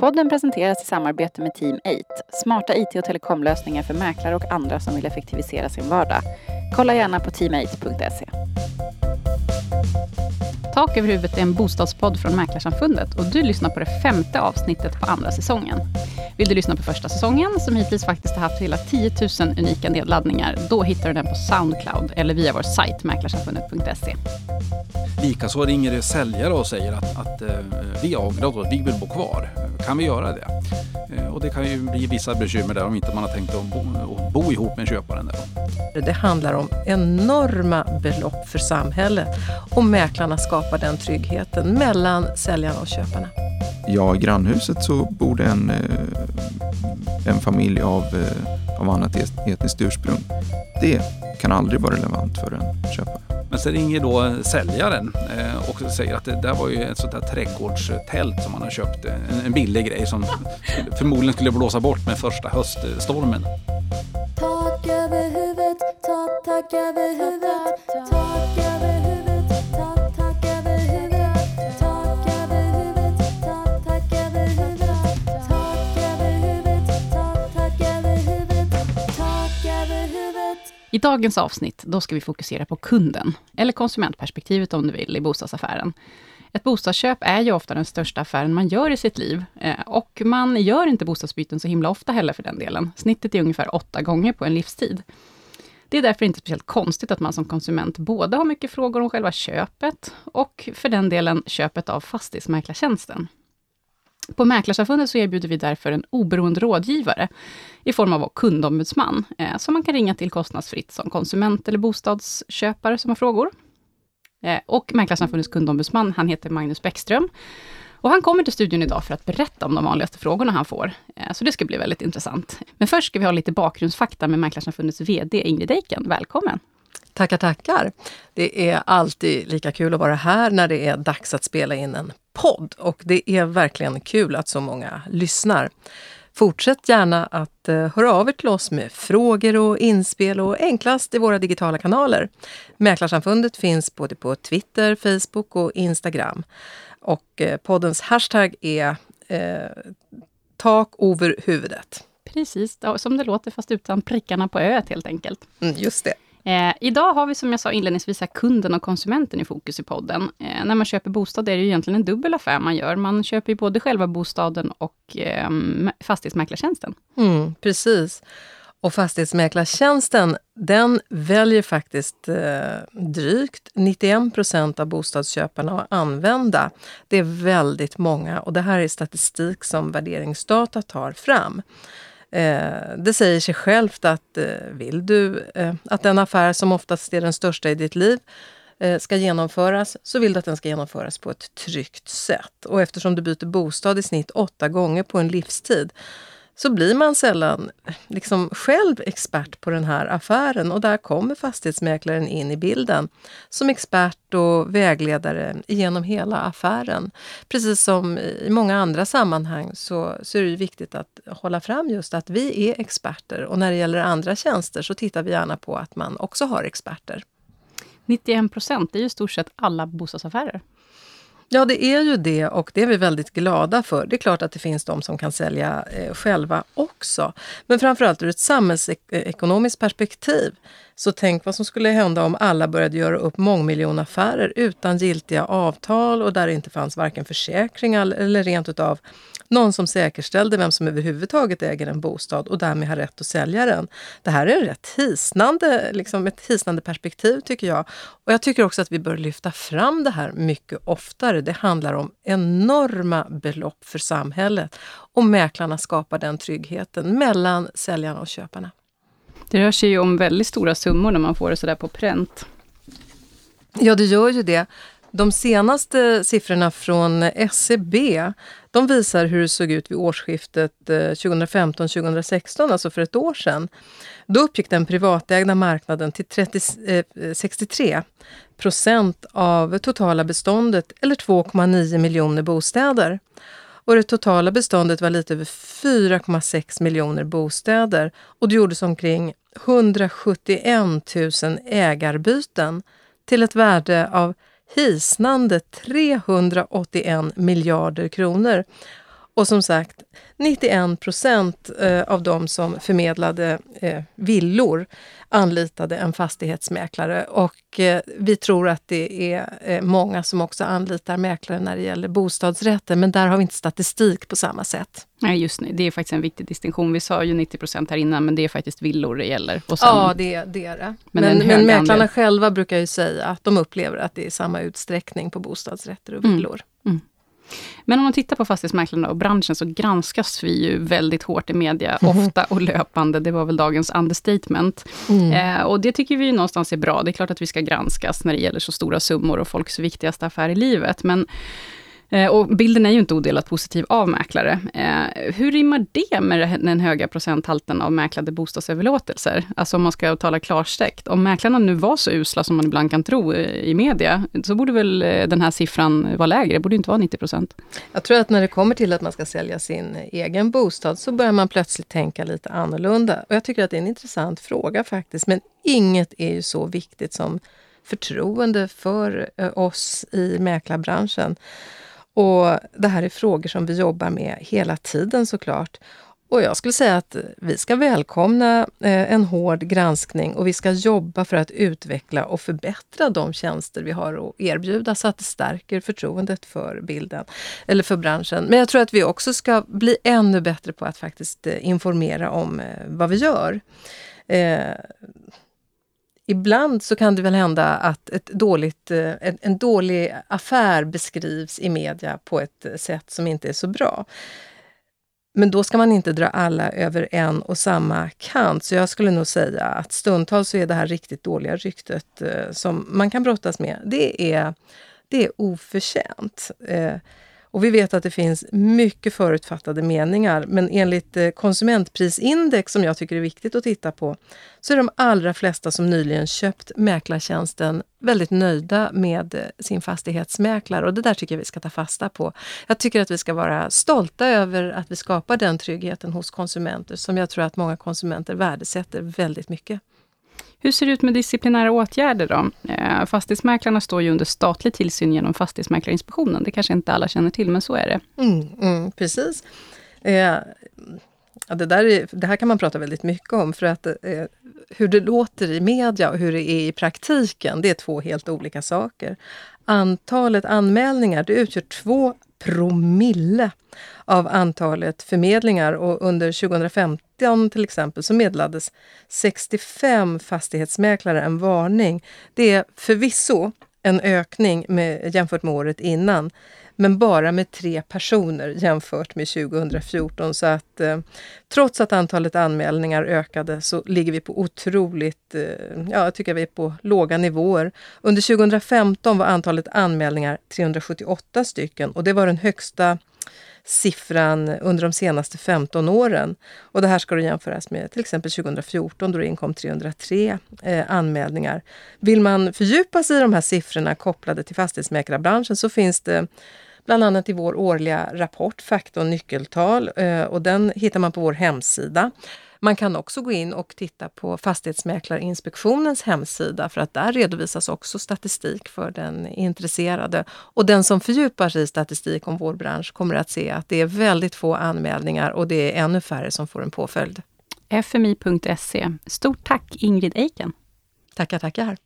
Podden presenteras i samarbete med Team 8, smarta IT och telekomlösningar för mäklare och andra som vill effektivisera sin vardag. Kolla gärna på team8.se. Tak över huvudet är en bostadspodd från Mäklarsamfundet och du lyssnar på det femte avsnittet på andra säsongen. Vill du lyssna på första säsongen, som hittills faktiskt har haft hela 10 000 unika nedladdningar, då hittar du den på Soundcloud eller via vår sajt mäklarsamfundet.se. Likaså ringer det säljare och säger att, att eh, vi ångrar oss, vi vill bo kvar. Kan vi göra det? Eh, och det kan ju bli vissa bekymmer där om inte man har tänkt att bo, att bo ihop med köparen. Där. Det handlar om enorma belopp för samhället och mäklarna skapar den tryggheten mellan säljarna och köparna. Ja, i grannhuset så bor en, eh, en familj av, eh, av annat etniskt ursprung. Det kan aldrig vara relevant för en köpare. Men sen ringer då säljaren eh, och säger att det där var ju ett sånt där trädgårdstält som man har köpt. Eh, en, en billig grej som förmodligen skulle blåsa bort med första höststormen. Tak över huvudet, tak, tak över huvudet, I dagens avsnitt då ska vi fokusera på kunden, eller konsumentperspektivet om du vill, i bostadsaffären. Ett bostadsköp är ju ofta den största affären man gör i sitt liv. Eh, och man gör inte bostadsbyten så himla ofta heller för den delen. Snittet är ungefär åtta gånger på en livstid. Det är därför inte speciellt konstigt att man som konsument både har mycket frågor om själva köpet och för den delen köpet av fastighetsmäklartjänsten. På Mäklarsamfundet så erbjuder vi därför en oberoende rådgivare i form av kundombudsman, eh, som man kan ringa till kostnadsfritt som konsument eller bostadsköpare som har frågor. Eh, och Mäklarsamfundets kundombudsman, han heter Magnus Bäckström. Och han kommer till studion idag för att berätta om de vanligaste frågorna han får. Eh, så det ska bli väldigt intressant. Men först ska vi ha lite bakgrundsfakta med Mäklarsamfundets VD Ingrid Eiken. Välkommen! Tackar, tackar! Det är alltid lika kul att vara här när det är dags att spela in en podd. Och det är verkligen kul att så många lyssnar. Fortsätt gärna att eh, höra av er till oss med frågor och inspel och enklast i våra digitala kanaler. Mäklarsamfundet finns både på Twitter, Facebook och Instagram. Och eh, poddens hashtag är eh, tak över huvudet. Precis, som det låter fast utan prickarna på öet helt enkelt. Mm, just det. Eh, idag har vi som jag sa inledningsvis kunden och konsumenten i fokus i podden. Eh, när man köper bostad är det ju egentligen en dubbel affär man gör. Man köper ju både själva bostaden och eh, fastighetsmäklartjänsten. Mm, precis. Och fastighetsmäklartjänsten, den väljer faktiskt eh, drygt 91 procent av bostadsköparna att använda. Det är väldigt många och det här är statistik som värderingsdata tar fram. Eh, det säger sig självt att eh, vill du eh, att den affär som oftast är den största i ditt liv eh, ska genomföras, så vill du att den ska genomföras på ett tryggt sätt. Och eftersom du byter bostad i snitt åtta gånger på en livstid så blir man sällan liksom själv expert på den här affären och där kommer fastighetsmäklaren in i bilden som expert och vägledare genom hela affären. Precis som i många andra sammanhang så, så är det viktigt att hålla fram just att vi är experter och när det gäller andra tjänster så tittar vi gärna på att man också har experter. 91 procent, det är ju i stort sett alla bostadsaffärer. Ja, det är ju det och det är vi väldigt glada för. Det är klart att det finns de som kan sälja eh, själva också. Men framförallt ur ett samhällsekonomiskt perspektiv, så tänk vad som skulle hända om alla började göra upp mångmiljonaffärer utan giltiga avtal och där det inte fanns varken försäkringar eller rent utav någon som säkerställde vem som överhuvudtaget äger en bostad och därmed har rätt att sälja den. Det här är en rätt hisnande, liksom ett hisnande perspektiv tycker jag. Och jag tycker också att vi bör lyfta fram det här mycket oftare. Det handlar om enorma belopp för samhället och mäklarna skapar den tryggheten mellan säljarna och köparna. Det rör sig ju om väldigt stora summor när man får det sådär på pränt. Ja, det gör ju det. De senaste siffrorna från SCB de visar hur det såg ut vid årsskiftet eh, 2015-2016, alltså för ett år sedan. Då uppgick den privatägda marknaden till 30, eh, 63 procent av totala beståndet, eller 2,9 miljoner bostäder. Och det totala beståndet var lite över 4,6 miljoner bostäder och det gjordes omkring 171 000 ägarbyten till ett värde av hisnande 381 miljarder kronor. Och som sagt, 91 procent eh, av de som förmedlade eh, villor anlitade en fastighetsmäklare och eh, vi tror att det är många som också anlitar mäklare när det gäller bostadsrätter, men där har vi inte statistik på samma sätt. Nej, just nu. Det är faktiskt en viktig distinktion. Vi sa ju 90 procent här innan, men det är faktiskt villor det gäller. Sen, ja, det, det är det. Men, men, men mäklarna andel. själva brukar ju säga att de upplever att det är samma utsträckning på bostadsrätter och villor. Mm. Mm. Men om man tittar på fastighetsmäklarna och branschen så granskas vi ju väldigt hårt i media, mm. ofta och löpande. Det var väl dagens understatement. Mm. Eh, och det tycker vi någonstans är bra. Det är klart att vi ska granskas när det gäller så stora summor och folks viktigaste affär i livet. Men Eh, och bilden är ju inte odelat positiv av mäklare. Eh, hur rimmar det med den höga procenthalten av mäklade bostadsöverlåtelser? Alltså om man ska tala klarstänkt. Om mäklarna nu var så usla som man ibland kan tro eh, i media, så borde väl den här siffran vara lägre? Det borde inte vara 90 procent. Jag tror att när det kommer till att man ska sälja sin egen bostad, så börjar man plötsligt tänka lite annorlunda. Och jag tycker att det är en intressant fråga faktiskt. Men inget är ju så viktigt som förtroende för oss i mäklarbranschen. Och Det här är frågor som vi jobbar med hela tiden såklart. Och jag skulle säga att vi ska välkomna eh, en hård granskning och vi ska jobba för att utveckla och förbättra de tjänster vi har att erbjuda så att det stärker förtroendet för bilden, eller för branschen. Men jag tror att vi också ska bli ännu bättre på att faktiskt eh, informera om eh, vad vi gör ibland så kan det väl hända att ett dåligt, eh, en, en dålig affär beskrivs i media på ett eh, sätt som inte är så bra. Men då ska man inte dra alla över en och samma kant. Så jag skulle nog säga att stundtals så är det här riktigt dåliga ryktet eh, som man kan brottas med, det är, det är oförtjänt. Och vi vet att det finns mycket förutfattade meningar, men enligt eh, konsumentprisindex, som jag tycker är viktigt att titta på, så är de allra flesta som nyligen köpt mäklartjänsten väldigt nöjda med eh, sin fastighetsmäklare och det där tycker jag vi ska ta fasta på. Jag tycker att vi ska vara stolta över att vi skapar den tryggheten hos konsumenter som jag tror att många konsumenter värdesätter väldigt mycket. Hur ser det ut med disciplinära åtgärder då? Eh, fastighetsmäklarna står ju under statlig tillsyn genom Fastighetsmäklarinspektionen. Det kanske inte alla känner till, men så är det. Mm, mm, precis. Eh, ja, det, där är, det här kan man prata väldigt mycket om, för att eh, hur det låter i media och hur det är i praktiken, det är två helt olika saker. Antalet anmälningar det utgör två promille av antalet förmedlingar och under 2015 till exempel så meddelades 65 fastighetsmäklare en varning. Det är förvisso en ökning med, jämfört med året innan men bara med tre personer jämfört med 2014. Så att eh, trots att antalet anmälningar ökade så ligger vi på otroligt, eh, ja jag tycker vi är på låga nivåer. Under 2015 var antalet anmälningar 378 stycken och det var den högsta siffran under de senaste 15 åren. Och det här ska då jämföras med till exempel 2014 då det inkom 303 eh, anmälningar. Vill man fördjupa sig i de här siffrorna kopplade till fastighetsmäklarbranschen så finns det bland annat i vår årliga rapport Fakta och nyckeltal eh, och den hittar man på vår hemsida. Man kan också gå in och titta på Fastighetsmäklarinspektionens hemsida för att där redovisas också statistik för den intresserade. Och den som fördjupar sig i statistik om vår bransch kommer att se att det är väldigt få anmälningar och det är ännu färre som får en påföljd. FMI.se. Stort tack Ingrid Eiken. Tackar, tackar.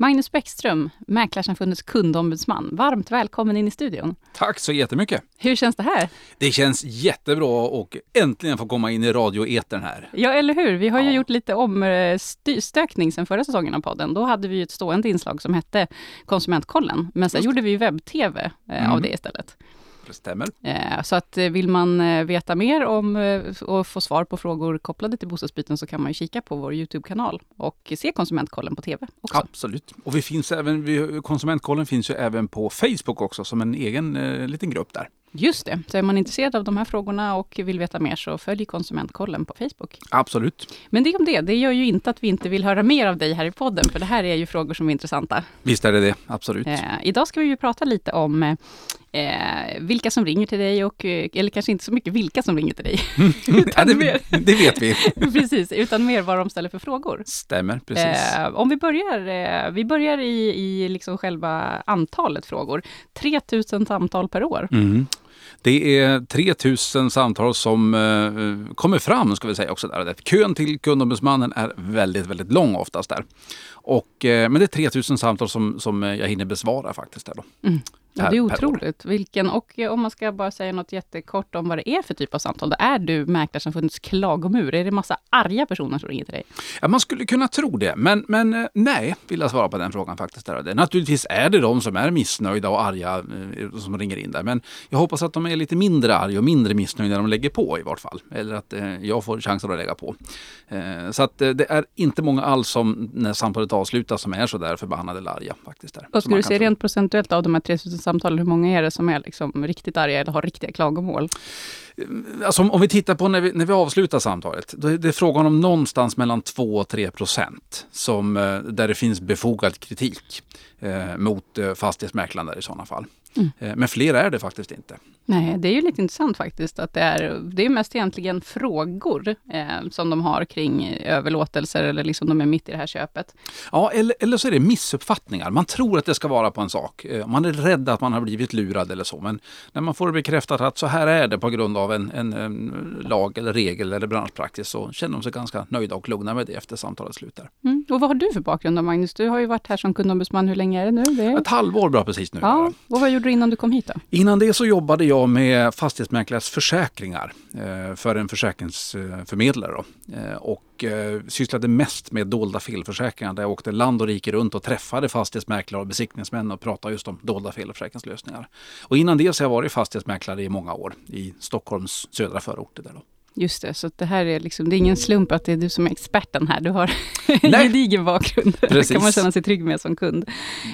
Magnus Bäckström, Mäklarsamfundets kundombudsman. Varmt välkommen in i studion. Tack så jättemycket. Hur känns det här? Det känns jättebra och äntligen få komma in i radioetern här. Ja, eller hur? Vi har ju gjort lite omstökning sen förra säsongen av podden. Då hade vi ett stående inslag som hette Konsumentkollen. Men sen gjorde vi webb-tv eh, mm. av det istället. Det stämmer. Eh, så att eh, vill man eh, veta mer om och få svar på frågor kopplade till bostadsbyten så kan man ju kika på vår Youtube-kanal och se Konsumentkollen på TV också. Absolut. Och vi finns även, Konsumentkollen finns ju även på Facebook också som en egen eh, liten grupp där. Just det, så är man intresserad av de här frågorna och vill veta mer så följ Konsumentkollen på Facebook. Absolut. Men det om det, det gör ju inte att vi inte vill höra mer av dig här i podden, för det här är ju frågor som är intressanta. Visst är det det, absolut. Eh, idag ska vi ju prata lite om Eh, vilka som ringer till dig och, eh, eller kanske inte så mycket vilka som ringer till dig. ja, det, det, vet vi. precis, utan mer vad de ställer för frågor. Stämmer, precis. Eh, om vi börjar, eh, vi börjar i, i liksom själva antalet frågor. 3000 samtal per år. Mm. Det är 3000 samtal som eh, kommer fram, ska vi säga också. Där. Kön till kundombudsmannen är väldigt, väldigt lång oftast där. Och, eh, men det är 3000 samtal som, som jag hinner besvara faktiskt. Där då. Mm. Ja, det är otroligt. Vilken, och eh, om man ska bara säga något jättekort om vad det är för typ av samtal. Är du Mäklarsamfundets klagomur? Är det massa arga personer som ringer till dig? Ja, man skulle kunna tro det, men, men eh, nej, vill jag svara på den frågan faktiskt. Där. Naturligtvis är det de som är missnöjda och arga eh, som ringer in där, men jag hoppas att de är lite mindre arga och mindre missnöjda när de lägger på i vart fall. Eller att jag får chansen att lägga på. så att det är inte många alls som när samtalet avslutas som är så där förbannade eller arga faktiskt. Där. Vad skulle du säga rent procentuellt av de här 3000 samtalen, hur många är det som är liksom riktigt arga eller har riktiga klagomål? Alltså om vi tittar på när vi, när vi avslutar samtalet, då är det frågan om någonstans mellan 2 och 3 procent som, eh, där det finns befogad kritik eh, mot eh, fastighetsmäklaren i sådana fall. Mm. Eh, men fler är det faktiskt inte. Nej, det är ju lite intressant faktiskt att det är, det är mest egentligen frågor eh, som de har kring överlåtelser eller liksom de är mitt i det här köpet. Ja, eller, eller så är det missuppfattningar. Man tror att det ska vara på en sak. Eh, man är rädd att man har blivit lurad eller så. Men när man får bekräftat att så här är det på grund av en, en, en lag eller regel eller branschpraxis så känner de sig ganska nöjda och lugna med det efter samtalets slut. Där. Mm. Och vad har du för bakgrund då Magnus? Du har ju varit här som kundombudsman, hur länge är det nu? Det är... Ett halvår bra precis nu. Ja, och vad gjorde du innan du kom hit då? Innan det så jobbade jag med fastighetsmäklares försäkringar eh, för en försäkringsförmedlare. Då. Eh, och eh, sysslade mest med dolda felförsäkringar där jag åkte land och rike runt och träffade fastighetsmäklare och besiktningsmän och pratade just om dolda felförsäkringslösningar. Och innan det så har jag varit fastighetsmäklare i många år i Stockholms södra förorter. Där då. Just det, så det här är liksom, det är ingen slump att det är du som är experten här. Du har en gedigen bakgrund. Det kan man känna sig trygg med som kund.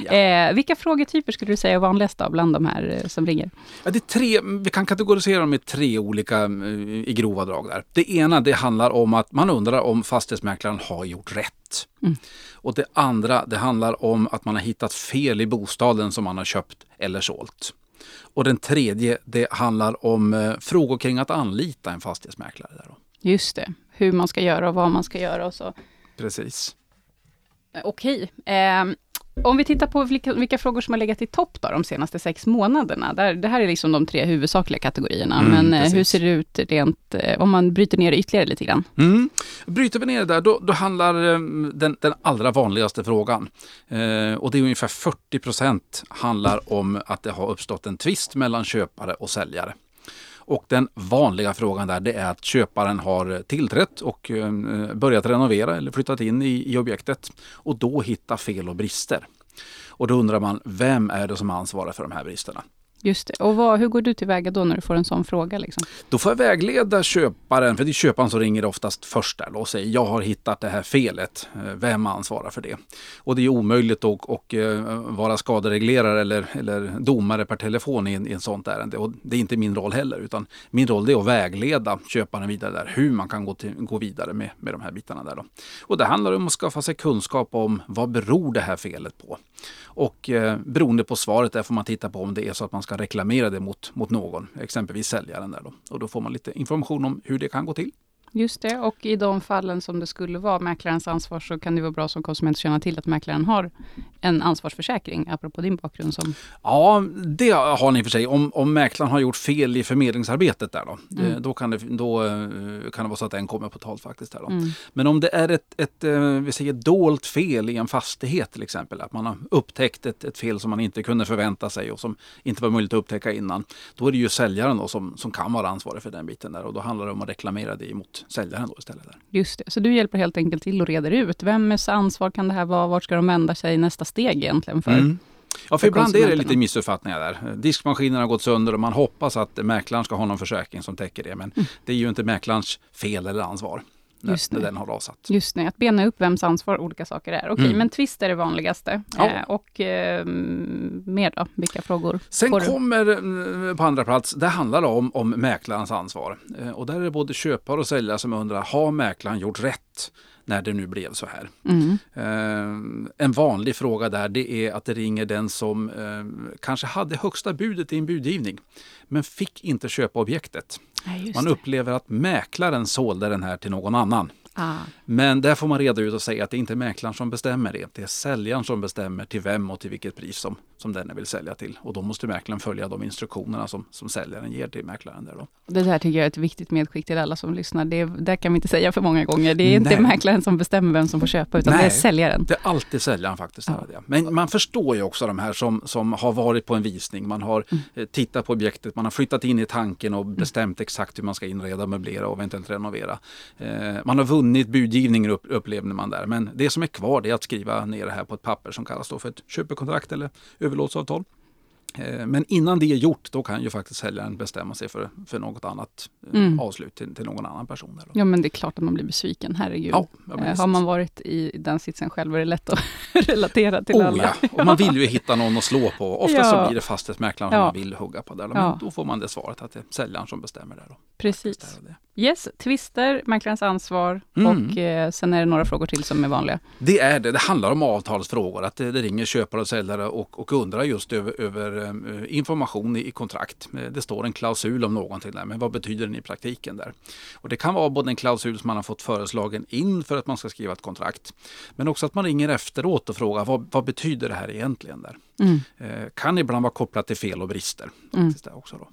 Ja. Eh, vilka frågetyper skulle du säga är vanligast bland de här eh, som ringer? Ja, det är tre, vi kan kategorisera dem i tre olika eh, i grova drag. där. Det ena det handlar om att man undrar om fastighetsmäklaren har gjort rätt. Mm. Och det andra det handlar om att man har hittat fel i bostaden som man har köpt eller sålt. Och den tredje, det handlar om eh, frågor kring att anlita en fastighetsmäklare. Där då. Just det, hur man ska göra och vad man ska göra och så. Precis. Eh, okej. Eh, om vi tittar på vilka, vilka, frågor som har legat i topp då, de senaste sex månaderna. Där, det här är liksom de tre huvudsakliga kategorierna. Mm, men eh, precis. hur ser det ut rent, eh, om man bryter ner det ytterligare lite grann? Mm. Bryter vi ner det där, då, då handlar den, den, allra vanligaste frågan, eh, och det är ungefär 40 procent, handlar om att det har uppstått en tvist mellan köpare och säljare. Och den vanliga frågan där det är att köparen har tillträtt och eh, börjat renovera eller flyttat in i, i objektet och då hitta fel och brister. Och då undrar man, vem är det som ansvarar för de här bristerna? Just det. Och vad, hur går du tillväga då när du får en sån fråga? Liksom? Då får jag vägleda köparen, för det är köparen som ringer oftast först där och säger jag har hittat det här felet. Eh, vem ansvarar för det? Och det är omöjligt att och, eh, vara skadereglerare eller, eller domare per telefon i, i ett sånt ärende. Och det är inte min roll heller, utan min roll är att vägleda köparen vidare där, hur man kan gå, till, gå vidare med, med de här bitarna där. Då. Och det handlar om att skaffa sig kunskap om vad beror det här felet på? Och eh, beroende på svaret där får man titta på om det är så att man ska reklamera det mot, mot någon, exempelvis säljaren. Där då. Och då får man lite information om hur det kan gå till. Just det, och i de fallen som det skulle vara mäklarens ansvar så kan det vara bra som konsument att känna till att mäklaren har en ansvarsförsäkring, apropå din bakgrund. Som... Ja, det har ni för sig. Om, om mäklaren har gjort fel i förmedlingsarbetet där då, mm. då, kan det, då eh, kan det vara så att den kommer på tal faktiskt. Där då. Mm. Men om det är ett, ett eh, vi säger dolt fel i en fastighet till exempel, att man har upptäckt ett, ett fel som man inte kunde förvänta sig och som inte var möjligt att upptäcka innan, då är det ju säljaren då som, som kan vara ansvarig för den biten där och då handlar det om att reklamera det emot säljaren då istället. Där. Just det, så du hjälper helt enkelt till och reder ut. Vems ansvar kan det här vara? Vart ska de vända sig nästa steg egentligen? för mm. Ja, för ibland är det lite missuppfattningar där. Diskmaskinen har gått sönder och man hoppas att mäklaren ska ha någon försäkring som täcker det. Men mm. det är ju inte mäklarens fel eller ansvar när, Just när den har rasat. Just det, att bena upp vems ansvar olika saker är. Okej, mm. men tvist är det vanligaste. Ja. Eh, och eh, mer då? Vilka frågor? Sen kommer eh, på andra plats, det handlar om, om mäklarens ansvar. Eh, och där är det både köpare och säljare som undrar, har mäklaren gjort rätt? När det nu blev så här. Mm. Eh, en vanlig fråga där det är att det ringer den som eh, kanske hade högsta budet i en budgivning men fick inte köpa objektet. Nej, Man det. upplever att mäklaren sålde den här till någon annan. Ah. Men där får man reda ut och säga att det inte är mäklaren som bestämmer det. Det är säljaren som bestämmer till vem och till vilket pris som, som denne vill sälja till. Och då måste mäklaren följa de instruktionerna som, som säljaren ger till mäklaren. Där då. Det där tycker jag är ett viktigt medskick till alla som lyssnar. Det där kan vi inte säga för många gånger. Det är inte Nej. mäklaren som bestämmer vem som får köpa, utan det är Nej. säljaren. Det är alltid säljaren faktiskt. Ja. Ja. Men man förstår ju också de här som, som har varit på en visning. Man har Mm. eh, tittat på objektet, man har flyttat in i tanken och bestämt exakt hur man ska inreda, möblera och eventuellt renovera. Eh, man har vunnit budgivningen upp, upplever man där. Men det som är kvar det är att skriva ner det här på ett papper som kallas då för ett köpekontrakt eller överlåtelseavtal. Eh, Men innan det är gjort, då kan ju faktiskt säljaren bestämma sig för, för något annat eh, Mm. avslut till, till någon annan person. Då. Ja, men det är klart att man blir besviken. Herregud. Ja, Eh, har man varit i den sitsen själv är det lätt att relatera till Oh, alla. ja. Och man vill ju hitta någon att slå på. Ofta Ja. så blir det fastighetsmäklaren Ja. man vill hugga på. Där. Men då får man det svaret att det är säljaren som bestämmer. Där då. Precis. Det. Yes, twister, mäklarens ansvar Mm. och eh, sen är det några frågor till som är vanliga. det är det. Det handlar om avtalsfrågor. Att det, det ringer köpare och säljare och, och undrar just över, över eh, information i, i kontrakt. Eh, Det står en klausul om någonting där, men vad betyder den i praktiken där? Och det kan vara både en klausul som man har fått föreslagen in för att man ska skriva ett kontrakt. Men också att man ringer efteråt och frågar vad, vad betyder det här egentligen? där? Mm. Eh, kan ibland vara kopplat till fel och brister. Mm. Faktiskt där också då.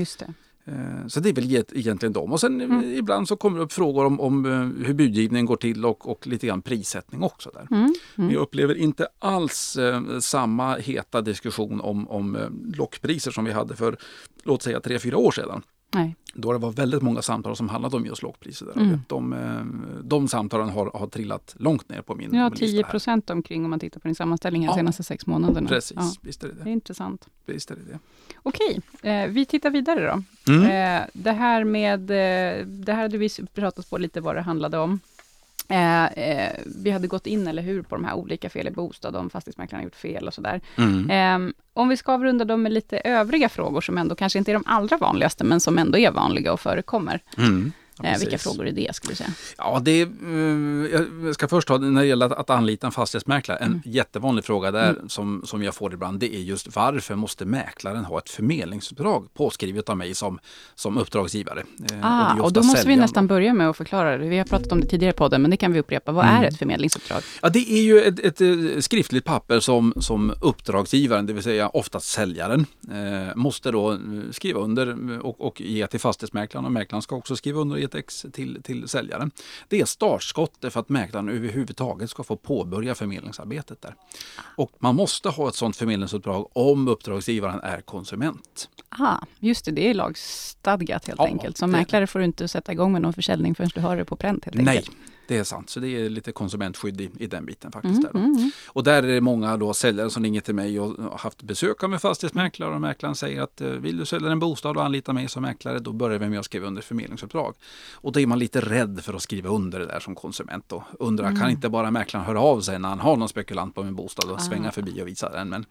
Just det. Eh, Så det är väl ge- egentligen dem. Och sen Mm. ibland så kommer det upp frågor om, om eh, hur budgivningen går till och, och lite grann prissättning också. där. Mm. Vi Mm. upplever inte alls eh, samma heta diskussion om, om eh, lockpriser som vi hade för låt säga tre fyra år sedan. Nej. Då det var väldigt många samtal som handlade om just lockpriser. Där. Mm. De, eh, de samtalen har, har trillat långt ner på min, Ja, min lista 10 här. procent omkring om man tittar på din sammanställning här de Ja. senaste sex månaderna. Precis, Ja, visst är det det är det. intressant. Visst är det, det. Okej, eh, vi tittar vidare då. Mm. Eh, det här med, eh, det här hade vi pratat på lite vad det handlade om. Eh, eh, vi hade gått in, eller hur, på de här olika fel i bostad, om fastighetsmäklaren gjort fel och sådär. Mm. Eh, om vi ska avrunda dem med lite övriga frågor, som ändå kanske inte är de allra vanligaste, men som ändå är vanliga och förekommer. Mm. Ja, Eh, vilka frågor är det, skulle du säga? Ja, det är, eh, jag ska först ta när det gäller att, anlita en fastighetsmäklare. En Mm. jättevanlig fråga där som, som jag får ibland det är just varför måste mäklaren ha ett förmedlingsuppdrag påskrivet av mig som, som uppdragsgivare? Eh, Ah, och ofta då måste vi säljaren nästan börja med att förklara det. Vi har pratat om det tidigare i podden, men det kan vi upprepa. Vad Mm. är ett förmedlingsuppdrag? Ja, det är ju ett, ett, skriftligt papper som, som uppdragsgivaren, det vill säga oftast säljaren, eh, måste då skriva under och, och ge till fastighetsmäklaren och mäklaren ska också skriva under och ge ett ex till, till säljaren. Det är startskottet för att mäklaren överhuvudtaget ska få påbörja förmedlingsarbetet där. Och man måste ha ett sådant förmedlingsuppdrag om uppdragsgivaren är konsument. Ah, just det, det är lagstadgat helt Ja, enkelt. Som mäklare får du inte sätta igång med någon försäljning förrän du har det på pränt helt Nej, enkelt. Det är sant. Så det är lite konsumentskydd i, i den biten faktiskt. Mm, där då. mm, mm. Och där är det många då säljare som ringer till mig och har haft besök av en fastighetsmäklare och mäklaren säger att eh, vill du sälja en bostad och anlita mig som mäklare då börjar vi med att skriva under förmedlingsuppdrag. Och då är man lite rädd för att skriva under det där som konsument och undrar Mm. kan inte bara mäklaren höra av sig när han har någon spekulant på min bostad och Ah. svänga förbi och visa den. Men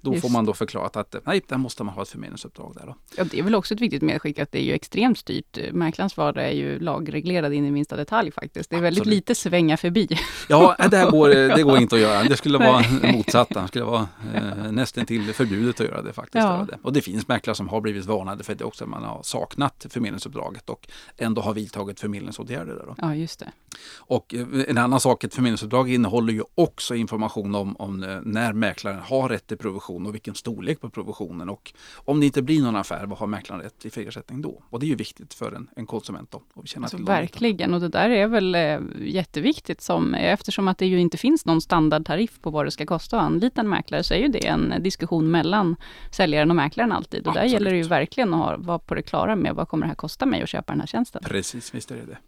då Just. får man då förklarat att eh, nej, där måste man ha ett förmedlingsuppdrag där då. Ja, det är väl också ett viktigt medskick att det är ju extremt styrt. Mäklarens vardag är ju lagreglerad in i minsta detalj faktiskt. Det är väldigt Absolut. lite svänga förbi. Ja, det, här går, det går inte att göra. Det skulle vara motsatta. Det skulle vara eh, nästan till förbjudet att göra det faktiskt. Ja. Och det finns mäklare som har blivit varnade för det också. Man har saknat förmedlingsuppdraget och ändå har vidtagit förmedlingsåtgärder. Där då. Ja, just det. Och eh, en annan sak, ett förmedlingsuppdrag innehåller ju också information om, om eh, när mäklaren har rätt till provision och vilken storlek på provisionen. Och om det inte blir någon affär, vad har mäklaren rätt till för ersättning då? Och det är ju viktigt för en, en konsument då. att känna Alltså, till verkligen, och det där är väl eh, jätteviktigt som, eftersom att det ju inte finns någon standardtariff på vad det ska kosta att anlita en mäklare, så är ju det en diskussion mellan säljaren och mäklaren alltid. Och där Absolut. gäller det ju verkligen att ha, vara på det klara med vad kommer det här kosta mig att köpa den här tjänsten. Precis, visst är det det.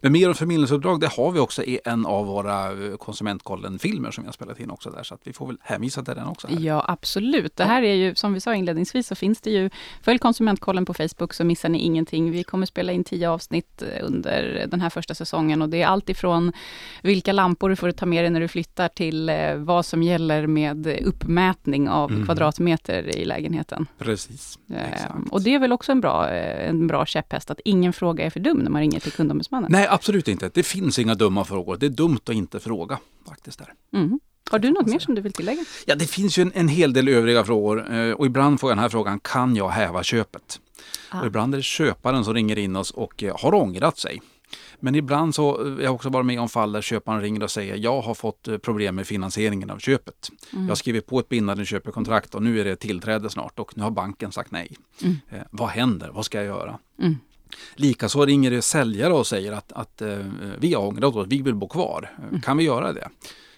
Men mer om förmedlingsuppdrag, det har vi också i en av våra eh, Konsumentkollen-filmer som vi har spelat in också där. Så att vi får väl hänvisa till den också. Här. Ja, absolut. Det här är ju, som vi sa inledningsvis, så finns det ju, följ Konsumentkollen på Facebook så missar ni ingenting. Vi kommer spela in tio avsnitt eh, under den här första säsongen och det är allt ifrån vilka lampor du får ta med dig när du flyttar till eh, vad som gäller med uppmätning av Mhm. kvadratmeter i lägenheten. Precis. Eh, Exakt. Och det är väl också en bra, en bra käpphäst, att ingen fråga är för dum när man ringer till kundombudsmannen. Situationen? Nej, absolut inte. Det finns inga dumma frågor. Det är dumt att inte fråga faktiskt. Där. Mm. Har du något mer som du vill tillägga? Ja, det finns ju en, en hel del övriga frågor eh, och ibland får jag den här frågan, kan jag häva köpet? Ah. Och ibland är det köparen som ringer in oss och eh, har ångrat sig. Men ibland så, eh, jag har också varit med om fall där köparen ringer och säger jag har fått problem med finansieringen av köpet. Mm. Jag har skrivit på ett bindande köpekontrakt och nu är det tillträde snart och nu har banken sagt nej. Mm. Eh, vad händer? Vad ska jag göra? Mm. Likaså ringer det säljare och säger att, att eh, vi har ångrat oss, vi vill bo kvar. Mm. Kan vi göra det?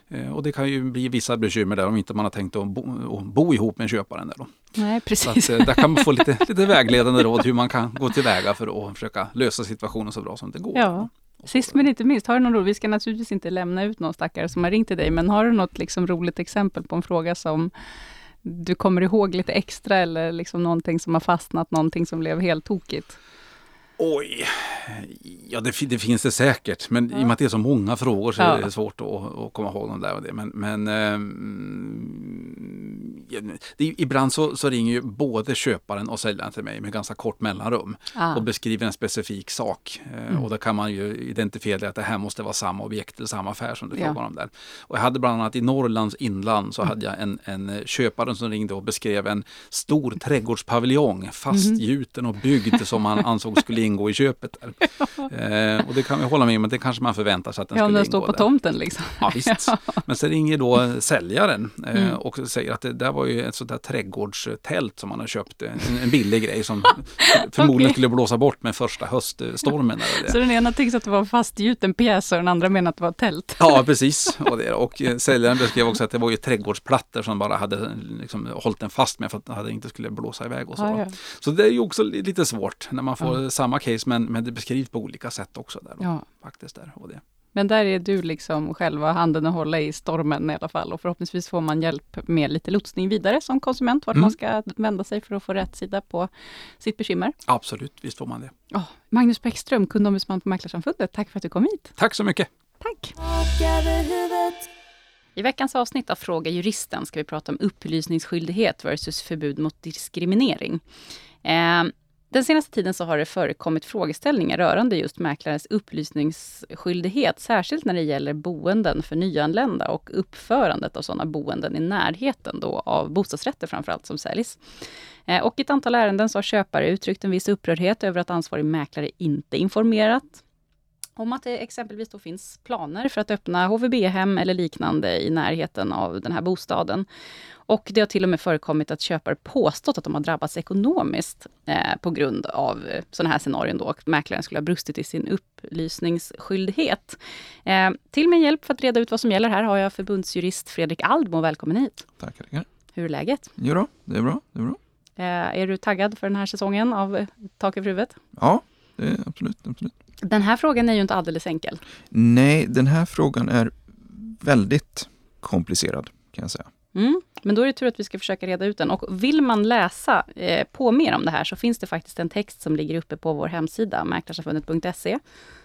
Eh, och det kan ju bli vissa bekymmer där om inte man har tänkt att bo, att bo ihop med köparen. Där då. Nej, Så precis. att, eh, där kan man få lite, lite vägledande råd hur man kan gå tillväga för att försöka lösa situationen så bra som det går. Ja. Sist men inte minst, har du någon rolig, vi ska naturligtvis inte lämna ut någon stackare som har ringt till dig, men har du något liksom roligt exempel på en fråga som du kommer ihåg lite extra eller liksom någonting som har fastnat, någonting som blev helt tokigt? Oj, ja det, det finns det säkert. Men i och med att det är så många frågor så Ja. är det svårt att, att komma ihåg dem där och det. Men, men ehm, ja, är- ibland så, så ringer ju både köparen och säljaren till mig med ganska kort mellanrum Ah. och beskriver en specifik sak. Eh, Mm. Och då kan man ju identifiera att det här måste vara samma objekt eller samma affär som du Ja. frågar om där. Och jag hade bland annat i Norrlands inland Mm. så hade jag en, en eh, köpare som ringde och beskrev en stor trädgårdspaviljong fastgjuten och byggd som han ansåg skulle ingå i köpet. Där. Eh, och det kan vi hålla med om, men det kanske man förväntar sig att den Ja, skulle den ingå står på där. tomten liksom. Ja, visst. Men sen ringer då säljaren eh, Mm. och säger att det där var ju ett sånt där trädgårdstält som han har köpt. En, en billig grej som förmodligen Okej. skulle blåsa bort med första höststormen. Så den ena tyckte att det var fastgjuten pjäs och den andra menade att det var tält. Ja, precis. Och, det, och eh, säljaren beskrev också att det var ju trädgårdsplattor som bara hade liksom, hållit den fast med för att den inte skulle blåsa iväg och så. Ja, ja. Så det är ju också li- lite svårt när man får Ja. samma case men, men det beskrivs på olika sätt också. Där, då, Ja. faktiskt där, och det. Men där är du liksom själva handen att hålla i stormen i alla fall och förhoppningsvis får man hjälp med lite lotsning vidare som konsument, vart Mm. man ska vända sig för att få rätt sida på sitt bekymmer. Absolut, visst får man det. Ja, Magnus Bäckström, kundombudsman på Mäklarsamfundet, tack för att du kom hit. Tack så mycket! Tack! I veckans avsnitt av Fråga Juristen ska vi prata om upplysningsskyldighet versus förbud mot diskriminering. Eh, den senaste tiden så har det förekommit frågeställningar rörande just mäklares upplysningsskyldighet, särskilt när det gäller boenden för nyanlända och uppförandet av sådana boenden i närheten då av bostadsrätter framförallt som säljs. Eh, och i ett antal ärenden så har köpare uttryckt en viss upprördhet över att ansvarig mäklare inte informerat om att det exempelvis då finns planer för att öppna HVB-hem eller liknande i närheten av den här bostaden. Och det har till och med förekommit att köpare påstått att de har drabbats ekonomiskt eh, på grund av eh, sådana här scenarion då, och mäklaren skulle ha brustit i sin upplysningsskyldighet. Eh, till min hjälp för att reda ut vad som gäller här har jag förbundsjurist Fredrik Aldmo. Välkommen hit! Tackar, tackar. Hur är läget? Jo då, det är bra. Det är bra. Eh, är du taggad för den här säsongen av Tak över huvudet? Ja, det är absolut, absolut. Den här frågan är ju inte alldeles enkel. Nej, den här frågan är väldigt komplicerad kan jag säga. Mm. Men då är det tur att vi ska försöka reda ut den. Och vill man läsa eh, på mer om det här så finns det faktiskt en text som ligger uppe på vår hemsida, mäklarsamfundet.se.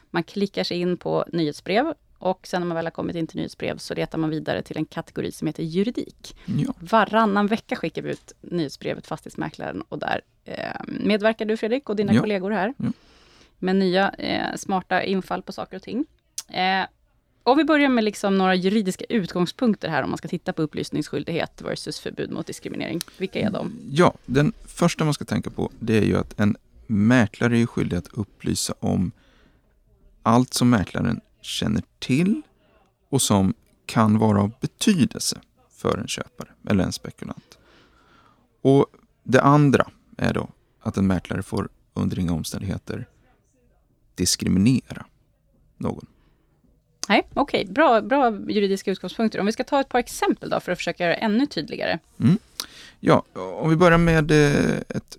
Man klickar sig in på nyhetsbrev och sen när man väl har kommit in till nyhetsbrev så letar man vidare till en kategori som heter juridik. Ja, Varannan vecka skickar vi ut nyhetsbrevet Fastighetsmäklaren och där eh, medverkar du Fredrik och dina Ja. kollegor här Ja med nya eh, smarta infall på saker och ting. Eh, och vi börjar med liksom några juridiska utgångspunkter här om man ska titta på upplysningsskyldighet versus förbud mot diskriminering. Vilka är de? ja, den första man ska tänka på det är ju att en mäklare är skyldig att upplysa om allt som mäklaren känner till och som kan vara av betydelse för en köpare eller en spekulant. Och det andra är då att en mäklare får under inga omständigheter diskriminera någon. Nej, okej, bra, bra juridiska utgångspunkter. Om vi ska ta ett par exempel då för att försöka göra det ännu tydligare. Ja, om vi börjar med eh, ett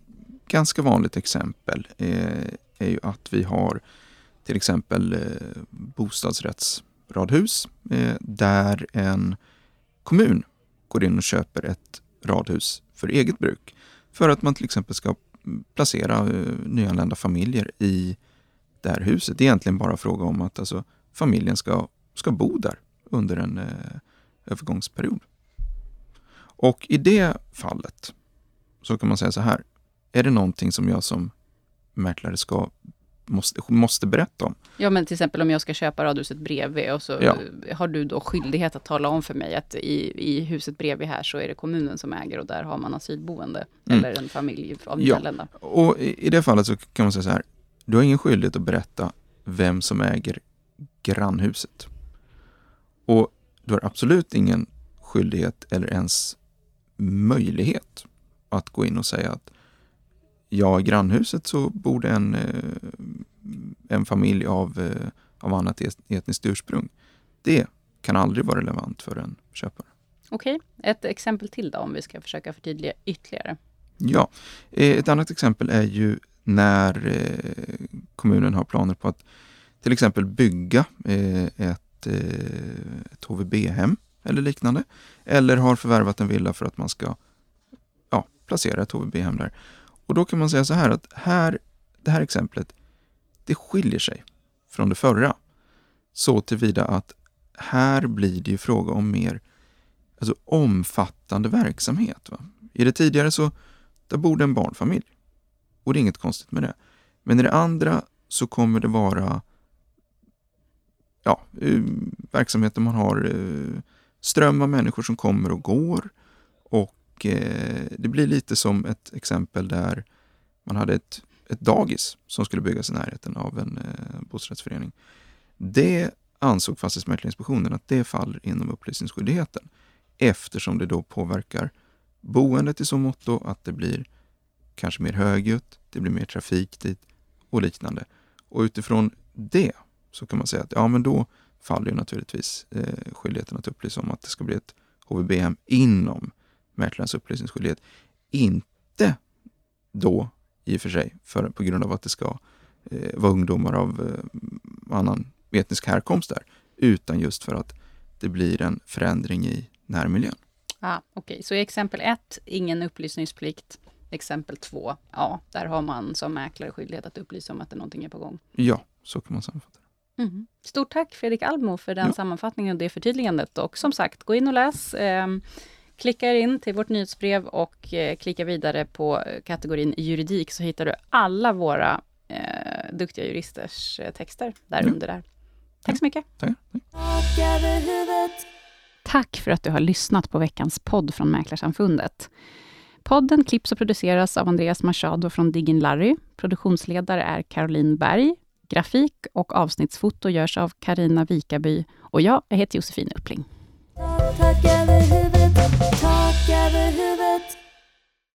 ganska vanligt exempel eh, är ju att vi har till exempel eh, bostadsrättsradhus där en kommun går in och köper ett radhus för eget bruk för att man till exempel ska placera nyanlända familjer i det här huset. Det är egentligen bara fråga om att alltså, familjen ska, ska bo där under en eh, övergångsperiod. Och i det fallet så kan man säga så här. Är det någonting som jag som mäklare ska måste, måste berätta om. Ja, men till exempel om jag ska köpa radhuset bredvid och så Ja. har du då skyldighet att tala om för mig att i, i huset bredvid här så är det kommunen som äger och där har man asylboende. Mm. Eller en familj av Ja. nyanlända. Och i, i det fallet så kan man säga så här, du har ingen skyldighet att berätta vem som äger grannhuset. Och du har absolut ingen skyldighet eller ens möjlighet att gå in och säga att ja, i grannhuset så bor en, eh, en familj av, eh, av annat et- etniskt ursprung. Det kan aldrig vara relevant för en köpare. Okej, ett exempel till då om vi ska försöka förtydliga ytterligare. Ja, eh, ett annat exempel är ju när eh, kommunen har planer på att till exempel bygga eh, ett, eh, ett HVB-hem eller liknande. Eller har förvärvat en villa för att man ska ja, placera ett HVB-hem där. Och då kan man säga så här att här, det här exemplet, det skiljer sig från det förra. Så tillvida att här blir det ju fråga om mer alltså, omfattande verksamhet. Va? I det tidigare så där bor det en barnfamilj. Och det är inget konstigt med det. Men i det andra så kommer det vara ja, eh, verksamheter man har eh, ström av människor som kommer och går. Och eh, det blir lite som ett exempel där man hade ett, ett dagis som skulle byggas i närheten av en bostadsrättsförening. Det ansåg Fastighetsmäklarinspektionen att det faller inom upplysningsskyldigheten eftersom det då påverkar boendet i så måtto att det blir kanske mer högljutt, det blir mer trafik dit och liknande. Och utifrån det så kan man säga att ja, men då faller ju naturligtvis eh, skyldigheten att upplysa om att det ska bli ett HVB-hem inom mäklarens upplysningsskyldighet. Inte då i och för sig för, på grund av att det ska eh, vara ungdomar av eh, annan etnisk härkomst där, utan just för att det blir en förändring i närmiljön. Ah, Okej, så i exempel ett, ingen upplysningsplikt. Exempel två, ja, där har man som mäklare skyldighet att upplysa om att det någonting är på gång. Ja, så kan man sammanfatta det. Mhm. Stort tack Fredrik Almo för den Ja. sammanfattningen och det förtydligandet. Och som sagt, gå in och läs. Eh, klicka er in till vårt nyhetsbrev och eh, klicka vidare på eh, kategorin juridik så hittar du alla våra eh, duktiga juristers eh, texter där Ja. under där. Tack så mycket. Tack. Tack för att du har lyssnat på veckans podd från Mäklarsamfundet. Podden klipps och produceras av Andreas Machado från Diggin Larry. Produktionsledare är Caroline Berg. Grafik och avsnittsfoto görs av Karina Vikaby och jag, jag heter Josefin Uppling. Tak över huvudet. Tak över huvudet.